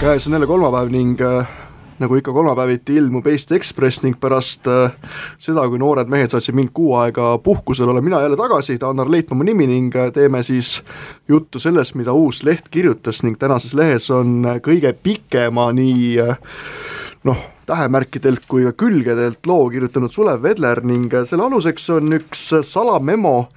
käes on jälle kolmapäev ning äh, nagu ikka kolmapäeviti ilmub Eesti Ekspress ning pärast äh, seda, kui noored mehed saatsid mind kuu aega puhkusel, olen mina jälle tagasi, Tanar Leitmaa mu nimi ning äh, teeme siis juttu sellest, mida uus leht kirjutas ning tänases lehes on äh, kõige pikema nii äh, noh, tähemärkidelt kui ka külgedelt loo kirjutanud Sulev Vedler ning äh, selle aluseks on üks salamemo,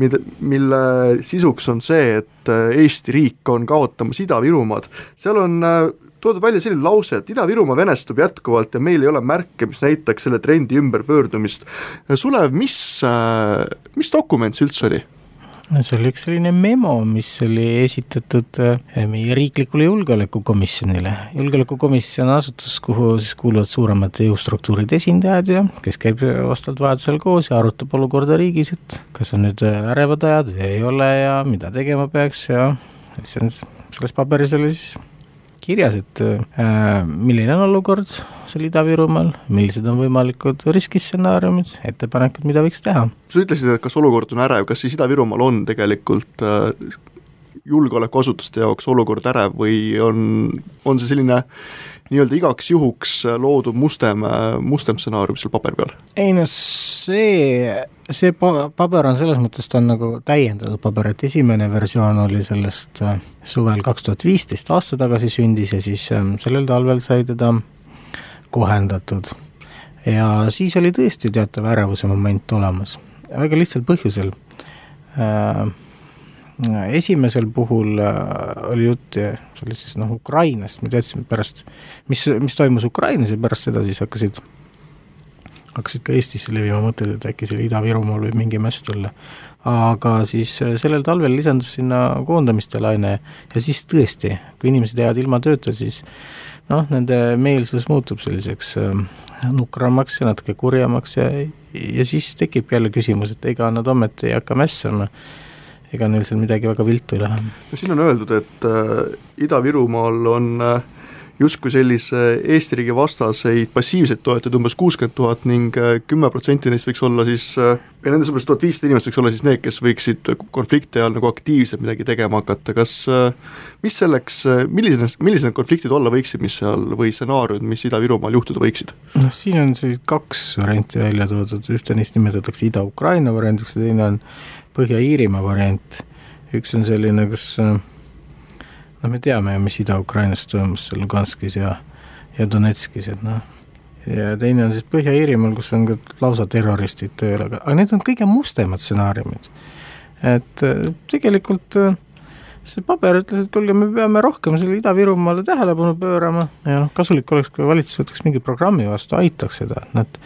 mida, mille sisuks on see, et äh, Eesti riik on kaotamas Ida-Virumaad. seal on äh, toodud välja selline lause, et Ida-Virumaa venestub jätkuvalt ja meil ei ole märke, mis näitaks selle trendi ümberpöördumist. Sulev, mis, mis dokument see üldse oli? See oli üks selline memo, mis oli esitatud äh, meie riiklikule julgeolekukomisjonile. julgeolekukomisjon on asutus, kuhu siis kuuluvad suuremate jõustruktuuride esindajad ja kes käib vastavalt vajadusel koos ja arutab olukorda riigis, et kas on nüüd ärevad ajad või ei ole ja mida tegema peaks ja see on, selles paberis oli siis kirjas, et äh, milline on olukord seal Ida-Virumaal, millised on võimalikud riskistsenaariumid, ettepanekud, mida võiks teha. sa ütlesid, et kas olukord on ärev, kas siis Ida-Virumaal on tegelikult äh, julgeolekuasutuste jaoks olukord ärev või on, on see selline nii-öelda igaks juhuks loodud mustem, mustem stsenaarium seal paberi peal? ei no see, see paber on selles mõttes, ta on nagu täiendatud paber, et esimene versioon oli sellest äh, suvel kaks tuhat viisteist, aasta tagasi sündis ja siis ähm, sellel talvel sai teda kohendatud. ja siis oli tõesti teatav ärevuse moment olemas, väga lihtsal põhjusel äh, esimesel puhul äh, oli jutt, see oli siis noh, Ukrainast, me teadsime pärast, mis, mis toimus Ukrainas ja pärast seda siis hakkasid, hakkasid ka Eestisse levima mõtted, et äkki seal Ida-Virumaal võib mingi mäss tulla. aga siis äh, sellel talvel lisandus sinna koondamiste laine ja siis tõesti, kui inimesed jäävad ilma tööta, siis noh, nende meelsus muutub selliseks äh, nukramaks ja natuke kurjemaks ja, ja siis tekib jälle küsimus, et ega nad ometi ei hakka mässama ega neil seal midagi väga viltu ei lähe. no siin on öeldud, et äh, Ida-Virumaal on äh, justkui sellise Eesti riigi vastaseid passiivseid toetajaid umbes kuuskümmend tuhat ning äh, kümme protsenti neist võiks olla siis äh,, ja nendest umbes tuhat viissada inimest võiks olla siis need, kes võiksid konflikti ajal nagu aktiivselt midagi tegema hakata, kas äh, mis selleks, äh, millised, millised need konfliktid olla võiksid, mis seal või stsenaariumid, mis Ida-Virumaal juhtuda võiksid? noh, siin on siis kaks varianti välja toodud, ühte neist nimetatakse Ida-Ukraina variandiks ja teine on Põhja-Iirimaa variant, üks on selline, kus noh, me teame ju, mis Ida-Ukrainas toimus seal Luganskis ja, ja Donetskis, et noh, ja teine on siis Põhja-Iirimaal, kus on ka lausa terroristid tööl, aga, aga need on kõige mustemad stsenaariumid. et äh, tegelikult äh, see paber ütles, et kuulge, me peame rohkem selle Ida-Virumaale tähelepanu pöörama. Ja noh, kasulik oleks, kui valitsus võtaks mingi programmi vastu, aitaks seda, et nad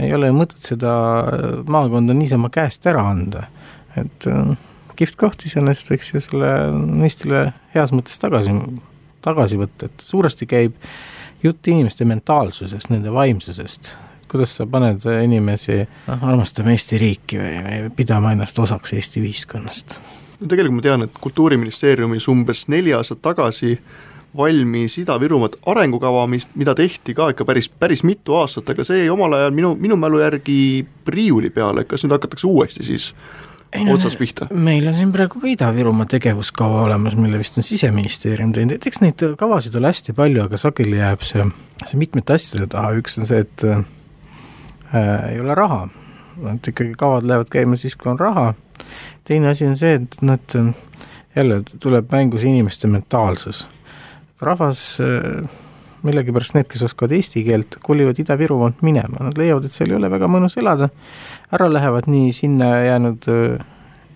ei ole mõtet seda äh, maakonda niisama käest ära anda et äh, kihvt koht iseenesest võiks ju selle ministrile heas mõttes tagasi, tagasi võtta, et suuresti käib jutt inimeste mentaalsusest, nende vaimsusest, kuidas sa paned inimesi noh, armastama Eesti riiki või, või pidama ennast osaks Eesti ühiskonnast? no tegelikult ma tean, et Kultuuriministeeriumis umbes neli aastat tagasi valmis Ida-Virumaad arengukava, mis, mida tehti ka ikka päris, päris mitu aastat, aga see jäi omal ajal minu, minu mälu järgi riiuli peale, kas nüüd hakatakse uuesti siis no, otsast pihta? meil on siin praegu ka Ida-Virumaa tegevuskava olemas, mille vist on siseministeerium teinud, et eks neid kavasid ole hästi palju, aga sageli jääb see, see mitmete asjade taha, üks on see, et äh, ei ole raha, et ikkagi kavad lähevad käima siis, kui on raha, teine asi on see, et nad, jälle tuleb mängu see inimeste mentaalsus, rahvas äh, millegipärast need, kes oskavad eesti keelt, kolivad Ida-Virumaalt minema, nad leiavad, et seal ei ole väga mõnus elada, ära lähevad nii sinna jäänud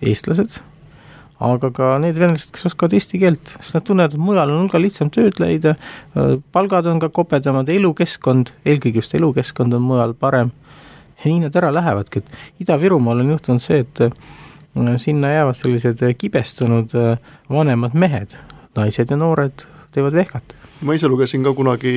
eestlased, aga ka need venelased, kes oskavad eesti keelt, sest nad tunnevad, et mujal on hulga lihtsam tööd leida, palgad on ka kopedamad, elukeskkond, eelkõige just elukeskkond on mujal parem. Ja nii nad ära lähevadki, et Ida-Virumaal on juhtunud see, et sinna jäävad sellised kibestunud vanemad mehed, naised ja noored teevad vehkat ma ise lugesin ka kunagi,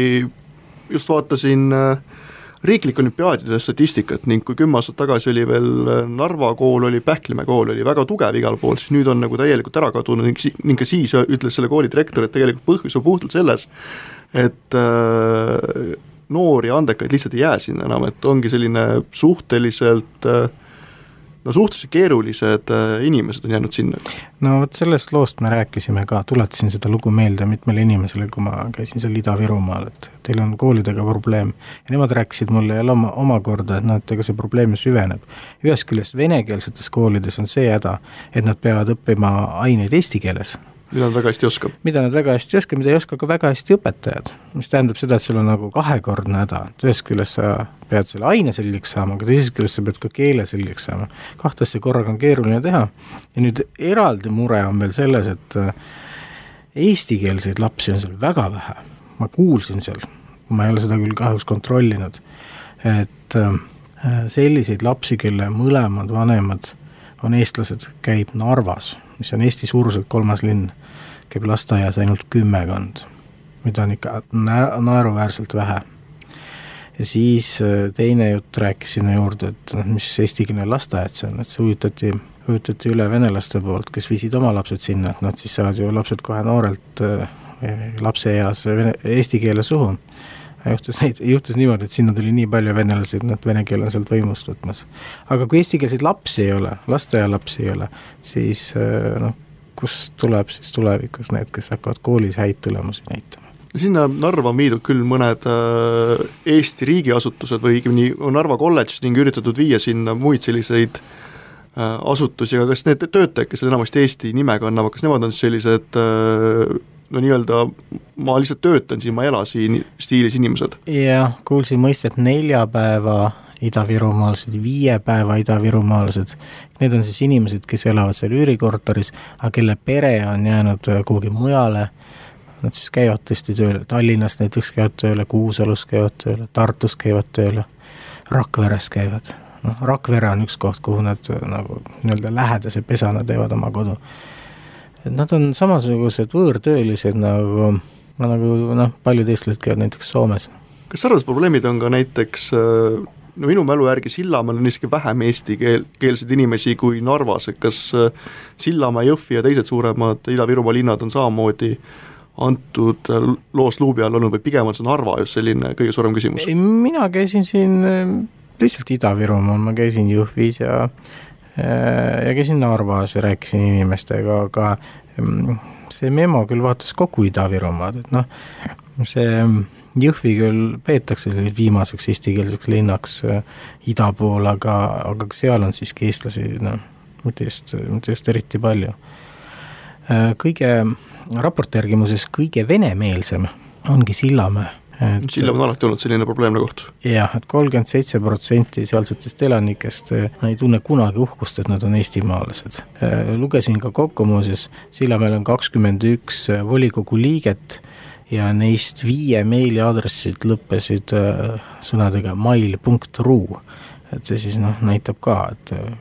just vaatasin äh, riiklike olümpiaadide statistikat ning kui kümme aastat tagasi oli veel äh, Narva kool, oli Pähklimäe kool, oli väga tugev igal pool, siis nüüd on nagu täielikult ära kadunud ning, ning ka siis ütles selle kooli direktor, et tegelikult põhjus on puhtalt selles, et äh, noori andekaid lihtsalt ei jää sinna enam, et ongi selline suhteliselt äh, no suhteliselt keerulised äh, inimesed on jäänud sinna. no vot sellest loost me rääkisime ka, tuletasin seda lugu meelde mitmele inimesele, kui ma käisin seal Ida-Virumaal, et teil on koolidega probleem. ja nemad rääkisid mulle jälle oma, omakorda, et noh, et ega see probleem ju süveneb. ühest küljest venekeelsetes koolides on see häda, et nad peavad õppima aineid eesti keeles mida nad väga hästi oskab. mida nad väga hästi ei oska, mida ei oska ka väga hästi õpetajad. mis tähendab seda, et sul on nagu kahekordne häda, et ühest küljest sa pead selle aine selgeks saama, aga teisest küljest sa pead ka keele selgeks saama. kahte asja korraga on keeruline teha ja nüüd eraldi mure on veel selles, et äh, eestikeelseid lapsi on seal väga vähe. ma kuulsin seal, ma ei ole seda küll kahjuks kontrollinud, et äh, selliseid lapsi, kelle mõlemad vanemad on eestlased, käib Narvas, mis on Eesti suuruselt kolmas linn käib lasteaias ainult kümmekond, mida on ikka na-, naeruväärselt vähe. ja siis äh, teine jutt rääkis sinna juurde, et noh, mis eestikeelne lasteaed see on, et see ujutati, ujutati üle venelaste poolt, kes viisid oma lapsed sinna, et nad siis saavad ju lapsed kohe noorelt äh, lapseeas eesti keele suhu juhtus neid, juhtus niimoodi, et sinna tuli nii palju venelasi, et noh, vene keel on sealt võimust võtmas. aga kui eestikeelseid lapsi ei ole, lasteaialapsi ei ole, siis äh, noh, kust tuleb siis tulevikus need, kes hakkavad koolis häid tulemusi näitama? sinna Narva on viidud küll mõned äh, Eesti riigiasutused või õigemini Narva kolledž ning üritatud viia sinna muid selliseid äh, asutusi, aga kas need töötajad, kes enamasti Eesti nime kannavad, kas nemad on sellised äh, no nii-öelda ma lihtsalt töötan siin, ma ei ela siin stiilis inimesed? jah, kuulsin mõistet neljapäeva idavirumaalased, viie päeva idavirumaalased. Need on siis inimesed, kes elavad seal üürikorteris, aga kelle pere on jäänud äh, kuhugi mujale. Nad siis käivad tõesti tööl, Tallinnas näiteks käivad tööle, Kuusalus käivad tööle, Tartus käivad tööle, Rakveres käivad. noh, Rakvere on üks koht, kuhu nad äh, nagu nii-öelda lähedase pesana teevad oma kodu. nad on samasugused võõrtöölised nagu, nagu noh, paljud eestlased käivad näiteks Soomes kas sarnased probleemid on ka näiteks äh, no minu mälu järgi Sillamäel on isegi vähem eesti keel, keelseid inimesi kui Narvas, et kas äh, Sillamäe, Jõhvi ja teised suuremad Ida-Virumaa linnad on samamoodi antud äh, loos luubi all olnud või pigem on see Narva just selline kõige suurem küsimus? mina käisin siin äh, lihtsalt Ida-Virumaal, ma käisin Jõhvis ja ja käisin Narvas ja rääkisin inimestega, aga mm, see memo küll vaatas kogu Ida-Virumaad, et noh, see Jõhvi küll peetakse viimaseks eestikeelseks linnaks äh, ida pool, aga, aga seal on siiski eestlasi noh, mitte just, mitte just eriti palju. Äh, kõige, raporti järgi muuseas kõige venemeelsem ongi Sillamäe Sillamäe on alati olnud selline probleemne koht. jah, et kolmkümmend seitse protsenti sealsetest elanikest äh, ei tunne kunagi uhkust, et nad on eestimaalased. lugesin ka kokku muuseas, Sillamäel on kakskümmend üks volikogu liiget ja neist viie meiliaadressid lõppesid äh, sõnadega mail.ru. et see siis noh, näitab ka, et äh,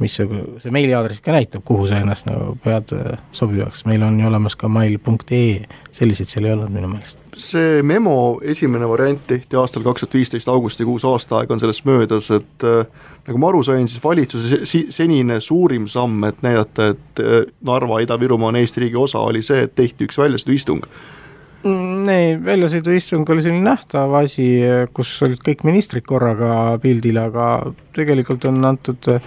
mis see, see meiliaadress ka näitab, kuhu sa ennast nagu pead äh, sobivaks, meil on ju olemas ka mail.ee, selliseid seal ei olnud minu meelest. see memo esimene variant tehti aastal kaks tuhat viisteist augustikuus, aasta aega on sellest möödas, et nagu ma aru sain, siis valitsuse senine suurim samm, et näidata, et Narva, Ida-Virumaa on Eesti riigi osa, oli see, et tehti üks väljasõiduistung Mm, ei, väljasõiduistung oli selline nähtav asi, kus olid kõik ministrid korraga pildil, aga tegelikult on antud eh,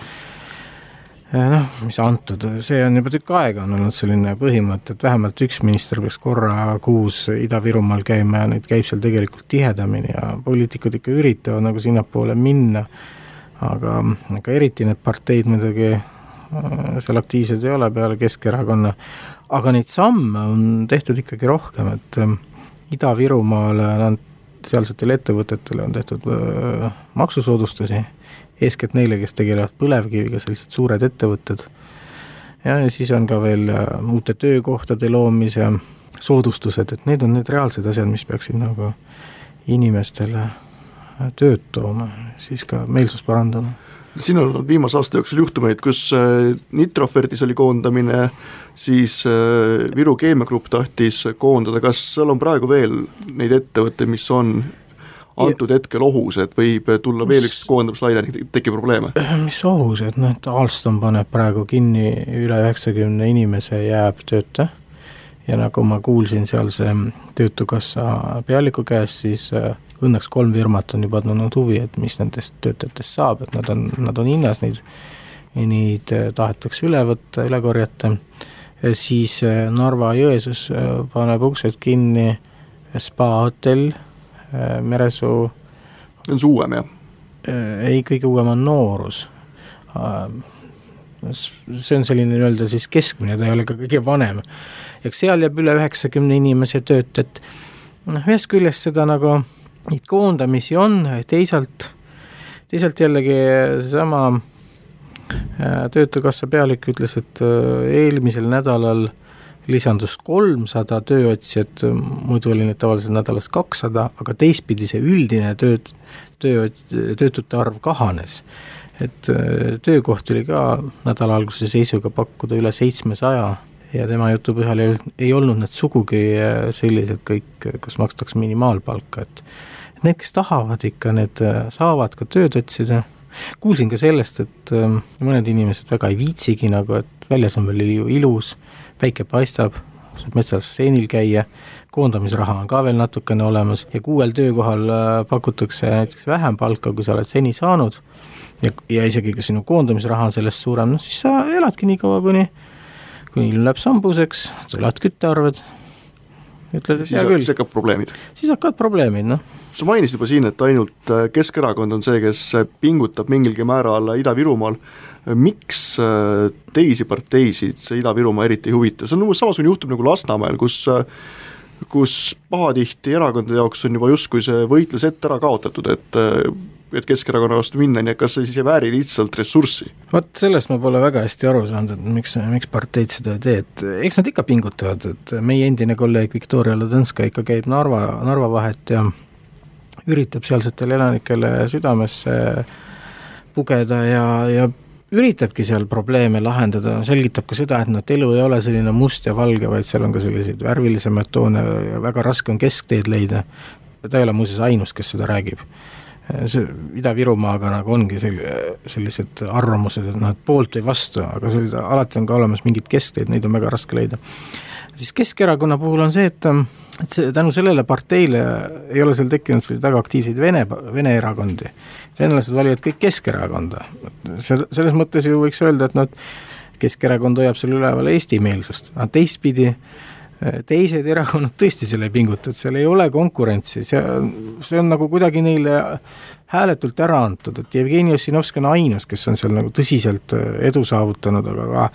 noh, mis antud, see on juba tükk aega on olnud selline põhimõte, et vähemalt üks minister peaks korra kuus Ida-Virumaal käima ja neid käib seal tegelikult tihedamini ja poliitikud ikka üritavad nagu sinnapoole minna. aga, aga eriti need parteid muidugi eh, seal aktiivsed ei ole peale Keskerakonna, aga neid samme on tehtud ikkagi rohkem, et ähm, Ida-Virumaale on sealsetele ettevõtetele on tehtud äh, maksusoodustusi, eeskätt neile, kes tegelevad põlevkiviga, sellised suured ettevõtted. ja, ja siis on ka veel äh, uute töökohtade loomise soodustused, et need on need reaalsed asjad, mis peaksid nagu inimestele äh, tööd tooma, siis ka meelsust parandama siin on olnud viimase aasta jooksul juhtumeid, kus äh, Nitroferdis oli koondamine, siis äh, Viru Keemiagrupp tahtis koondada, kas seal on praegu veel neid ettevõtteid, mis on antud hetkel ohus, et võib tulla veel üks koondamislaine, tekib probleeme? mis ohus, et noh, et Alstom paneb praegu kinni üle üheksakümne inimese jääb tööta ja nagu ma kuulsin seal see Töötukassa pealiku käest, siis äh, õnneks kolm firmat on juba tundnud huvi, et mis nendest töötajatest saab, et nad on, nad on hinnas neid neid tahetakse üle võtta, üle korjata, siis Narva-Jõesuus paneb uksed kinni spa hotell, Meresuu. see on see uuem, jah? ei, kõige uuem on Noorus see on selline nii-öelda siis keskmine, ta ei ole ka kõige vanem. Eks seal jääb üle üheksakümne inimese tööta, et noh, ühest küljest seda nagu, neid koondamisi on, teisalt, teisalt jällegi seesama äh, Töötukassa pealik ütles, et äh, eelmisel nädalal lisandus kolmsada tööotsijat, muidu oli neid tavaliselt nädalas kakssada, aga teistpidi see üldine tööd, töö, töötute arv kahanes. Et äh, töökohti oli ka nädala alguse seisuga pakkuda üle seitsmesaja ja tema jutu põhjal ei, ei olnud need sugugi äh, sellised kõik, kus makstakse minimaalpalka, et need, kes tahavad ikka, need äh, saavad ka tööd otsida, kuulsin ka sellest, et mõned inimesed väga ei viitsigi nagu, et väljas on veel ilus, päike paistab, saab metsas seenil käia, koondamisraha on ka veel natukene olemas ja kuuel töökohal pakutakse näiteks vähem palka, kui sa oled seni saanud ja, ja isegi kui sinu koondamisraha on sellest suurem, noh siis sa eladki nii kaua, kuni, kuni ilm läheb sambuseks, sa elad küttearved, ütled, et hea küll. siis hakkavad probleemid. siis hakkavad probleemid, noh. sa mainisid juba siin, et ainult äh, Keskerakond on see, kes äh, pingutab mingilgi määral Ida-Virumaal, miks äh, teisi parteisid see Ida-Virumaa eriti ei huvita, see on umbes samasugune juhtum nagu Lasnamäel, kus kus pahatihti erakondade jaoks on juba justkui see võitlus ette ära kaotatud, et et Keskerakonna vastu minna, nii et kas see siis ei vääri lihtsalt ressurssi? vot sellest ma pole väga hästi aru saanud, et miks, miks parteid seda ei tee, et eks nad ikka pingutavad, et meie endine kolleeg Viktoria Ladõnska ikka käib Narva, Narva vahet ja üritab sealsetele elanikele südamesse pugeda ja, ja üritabki seal probleeme lahendada, selgitab ka seda, et noh, et elu ei ole selline must ja valge, vaid seal on ka selliseid värvilisemaid toone ja väga raske on keskteed leida. ta ei ole muuseas ainus, kes seda räägib see Ida-Virumaaga nagu ongi sel-, sellised arvamused, et noh, et poolt või vastu, aga sellised, alati on ka olemas mingid keskteed, neid on väga raske leida. siis Keskerakonna puhul on see, et, et see tänu sellele parteile ei ole seal tekkinud selliseid väga aktiivseid vene, vene erakondi. venelased valivad kõik Keskerakonda, see, selles mõttes ju võiks öelda, et noh, et Keskerakond hoiab seal üleval eestimeelsust, aga teistpidi äh, teised erakonnad tõesti selle ei pinguta, et seal ei ole konkurentsi, see, see on nagu kuidagi neile hääletult ära antud, et Jevgeni Ossinovski on ainus, kes on seal nagu tõsiselt äh, edu saavutanud, aga ka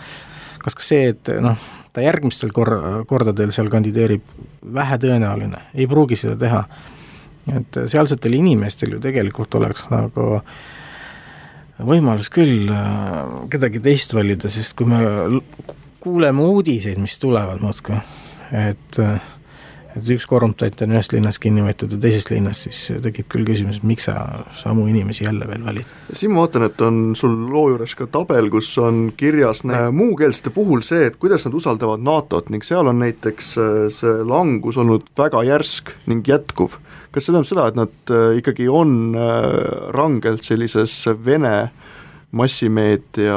kas ka see, et noh, ta järgmistel kor-, kordadel seal kandideerib, vähetõenäoline, ei pruugi seda teha. et sealsetel inimestel ju tegelikult oleks nagu võimalus küll äh, kedagi teist valida, sest kui me kuuleme uudiseid, mis tulevad muudkui et et üks korruptant on ühest linnast kinni võetud ja teisest linnast, siis tekib küll küsimus, et miks sa samu inimesi jälle veel valid. siin ma vaatan, et on sul loo juures ka tabel, kus on kirjas muukeelsete puhul see, et kuidas nad usaldavad NATO-t ning seal on näiteks äh, see langus olnud väga järsk ning jätkuv. kas see tähendab seda, et nad äh, ikkagi on äh, rangelt sellises Vene massimeedia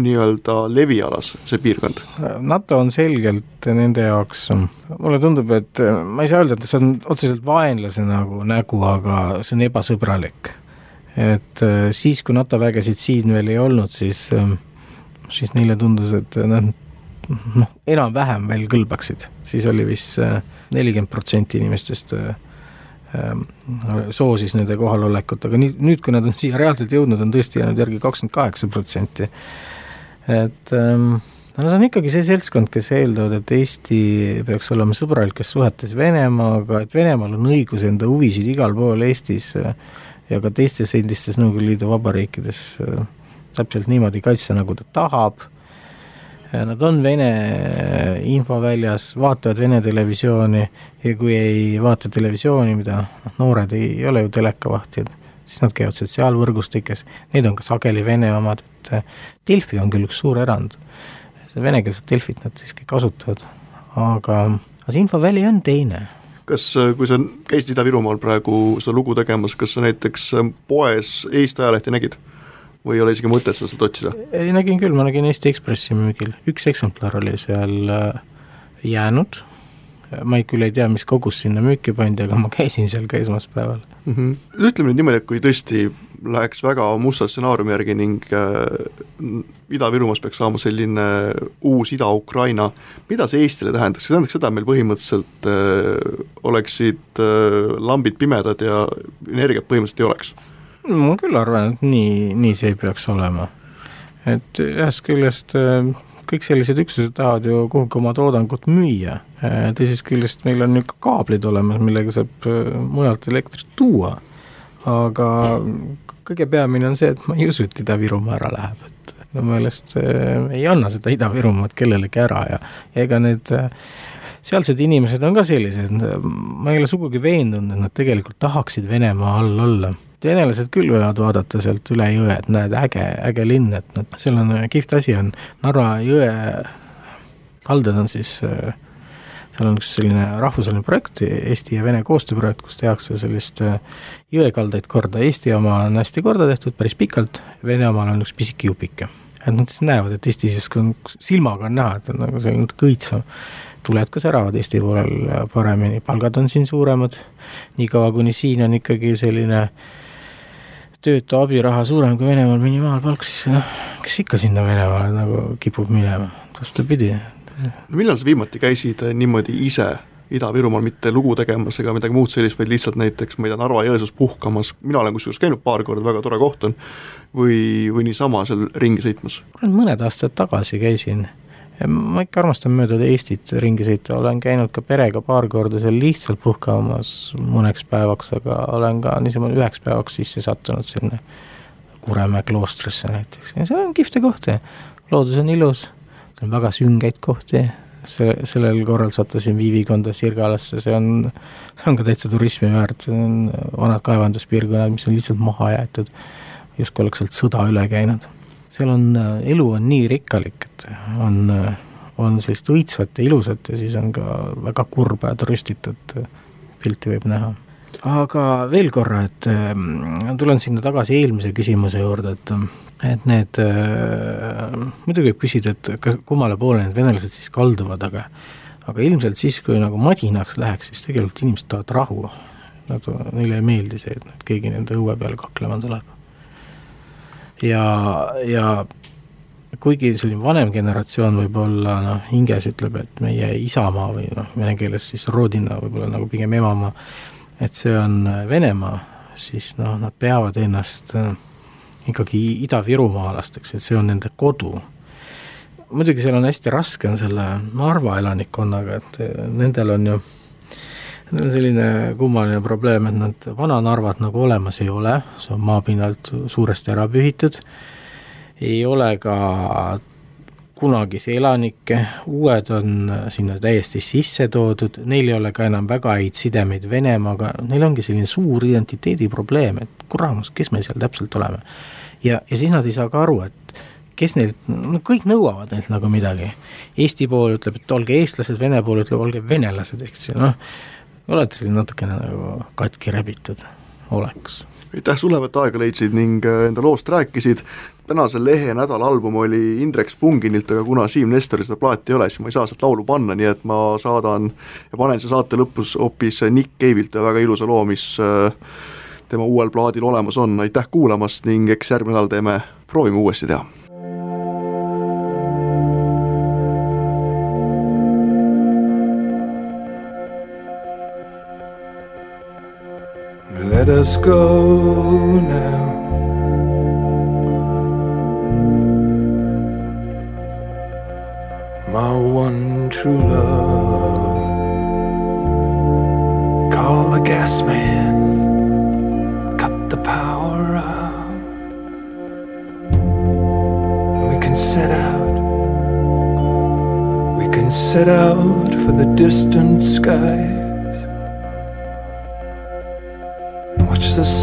nii-öelda levialas, see piirkond? NATO on selgelt nende jaoks, mulle tundub, et ma ei saa öelda, et see on otseselt vaenlase nagu nägu, aga see on ebasõbralik. et äh, siis, kui NATO vägesid siin veel ei olnud, siis, äh, siis neile tundus, et nad noh, enam-vähem veel kõlbaksid, siis oli vist nelikümmend protsenti inimestest soosis nende kohalolekut, aga nii, nüüd, kui nad on siia reaalselt jõudnud, on tõesti jäänud järgi kakskümmend kaheksa protsenti et ähm, no nad on ikkagi see seltskond, kes eeldavad, et Eesti peaks olema sõbralikes suhetes Venemaaga, et Venemaal on õigus enda huvisid igal pool Eestis äh, ja ka teistes endistes Nõukogude Liidu vabariikides äh, täpselt niimoodi kaitsta, nagu ta tahab. Nad on Vene infoväljas, vaatavad Vene televisiooni ja kui ei vaata televisiooni, mida noh, noored ei ole ju telekavahtijad, siis nad käivad sotsiaalvõrgustikes, need on ka sageli Vene omad, et äh, Delfi on küll üks suur erand, see venekeelset Delfit nad siiski kasutavad, aga, aga see infoväli on teine. Kas, äh, kui sa käisid Ida-Virumaal praegu seda lugu tegemas, kas sa näiteks äh, poes Eesti ajalehti nägid? või ei ole isegi mõtet seda sealt otsida? ei, nägin küll, ma nägin Eesti Ekspressi müügil, üks eksemplar oli seal jäänud, ma ei, küll ei tea, mis kogus sinna müüki pandi, aga ma käisin seal ka esmaspäeval mm. -hmm. ütleme nüüd niimoodi, et kui tõesti läheks väga musta stsenaariumi järgi ning äh, Ida-Virumaast peaks saama selline uus Ida-Ukraina, mida see Eestile tähendaks, see tähendaks seda, et meil põhimõtteliselt äh, oleksid äh, lambid pimedad ja energiat põhimõtteliselt ei oleks? ma küll arvan, et nii, nii see ei peaks olema. et ühest küljest äh, kõik sellised üksused tahavad ju kuhugi oma toodangut müüa, äh, teisest küljest meil on ju ka kaablid olemas, millega saab äh, mujalt elektrit tuua, aga kõige peamine on see, et ma ei usu, et Ida-Virumaa ära läheb, et minu meelest ei anna seda Ida-Virumaad kellelegi ära ja, ega need sealsed inimesed on ka sellised, ma ei ole sugugi veendunud, et nad tegelikult tahaksid Venemaa all olla venelased küll võivad vaadata sealt üle jõe, et näed, äge, äge linn, et noh, seal on kihvt asi on, Narva jõe kaldad on siis, seal on üks selline rahvusvaheline projekt, Eesti ja Vene koostööprojekt, kus tehakse sellist jõekaldaid korda, Eesti oma on hästi korda tehtud päris pikalt, Vene omal on üks pisike jupike. et nad siis näevad, et Eesti justkui on, silmaga on näha, et on nagu selline natuke õitsvam. Tuled ka säravad Eesti poolel paremini, palgad on siin suuremad, niikaua kuni siin on ikkagi selline äh, töötu abiraha suurem kui Venemaal minimaalpalk, siis noh, kes ikka sinna Venemaale nagu kipub minema, vastupidi. no millal sa viimati käisid äh, niimoodi ise Ida-Virumaal mitte lugu tegemas ega midagi muud sellist, vaid lihtsalt näiteks, ma ei tea, Narva-Jõesuus puhkamas, mina olen kusjuures käinud paar korda, väga tore koht on, või, või niisama seal ringi sõitmas? mõned aastad tagasi käisin ma ikka armastan mööda Eestit ringi sõita, olen käinud ka perega paar korda seal lihtsalt puhkamas mõneks päevaks, aga olen ka niisama üheks päevaks sisse sattunud sinna Kuremäe kloostrisse näiteks. Ja seal on kihvte kohti. loodus on ilus, seal on väga süngeid kohti, see, sellel korral sattusin Viivikonda Sirgalasse, see on, on ka täitsa turismi väärt, see on vanad kaevanduspiirkonnad, mis on lihtsalt maha jäetud, justkui oleks sealt sõda üle käinud seal on, äh, elu on nii rikkalik, et on, äh, on sellist õitsvat ja ilusat ja siis on ka väga kurba ja trüstitud äh, pilti võib näha. aga veel korra, et tulen sinna tagasi eelmise küsimuse juurde, et et need äh,, muidugi võib küsida, et kas, kummale poole need venelased siis kalduvad, aga aga ilmselt siis, kui nagu madinaks läheks, siis tegelikult inimesed tahavad rahu. Nad, neile ei meeldi see, et keegi nende õue peal kaklema tuleb ja, ja kuigi selline vanem generatsioon võib-olla noh, hinges ütleb, et meie isamaa või noh, vene keeles siis rodina võib-olla nagu pigem emamaa, et see on Venemaa, siis noh, nad peavad ennast äh, ikkagi ida-virumaalasteks, et see on nende kodu. muidugi seal on hästi raske, on selle Narva elanikkonnaga, et äh, nendel on ju Neil on selline kummaline probleem, et nad Vana-Narvat nagu olemas ei ole, see on maapinnalt suuresti ära pühitud, ei ole ka kunagisi elanikke, uued on sinna täiesti sisse toodud, neil ei ole ka enam väga häid sidemeid Venemaaga, neil ongi selline suur identiteediprobleem, et kuramus, kes me seal täpselt oleme. ja, ja siis nad ei saa ka aru, et kes neilt, no kõik nõuavad neilt nagu midagi. Eesti pool ütleb, et olge eestlased, Vene pool ütleb, olge venelased, eks ju, noh olete siin natukene nagu katki rebitud, oleks. aitäh sulle, et aega leidsid ning äh, enda loost rääkisid, tänase lehe nädalalbum oli Indrek Spunginilt, aga kuna Siim Nestoril seda plaati ei ole, siis ma ei saa sealt laulu panna, nii et ma saadan ja panen siia saate lõpus hoopis Nick Cave'ilt ühe väga ilusa loo, mis äh, tema uuel plaadil olemas on, aitäh kuulamast ning eks järgmine nädal teeme, proovime uuesti teha Let us go now. My one true love. Call the gas man, cut the power out. We can set out, we can set out for the distant sky.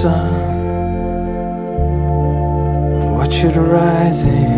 Sun, watch it rising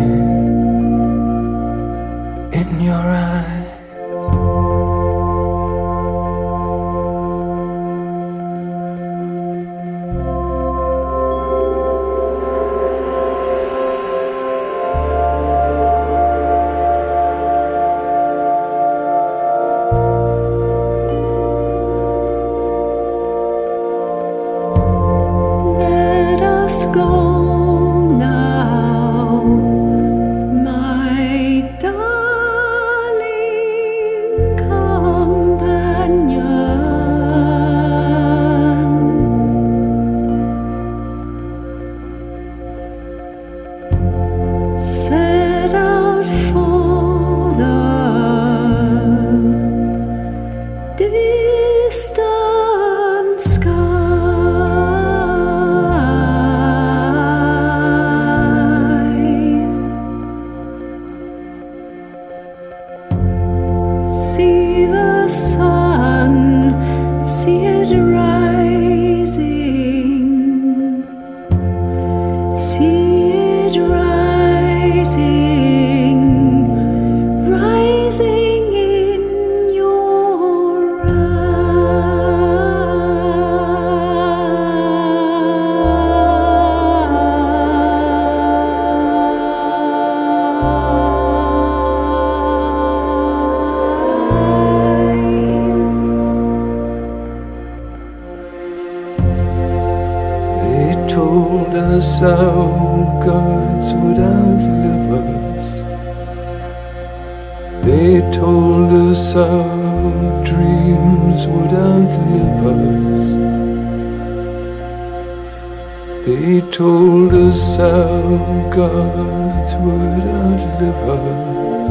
They told us our gods would outlive us,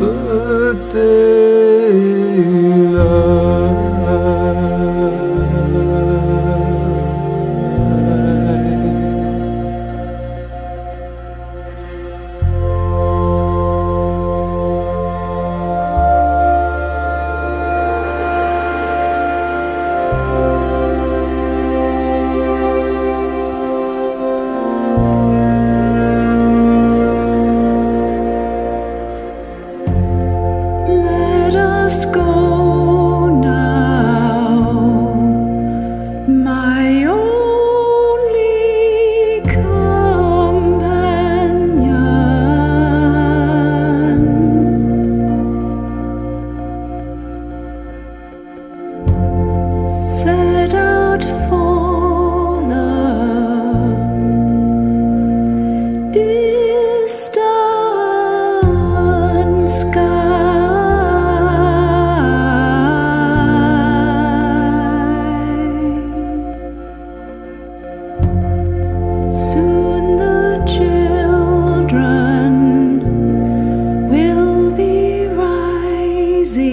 but they lied. must go.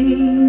rain.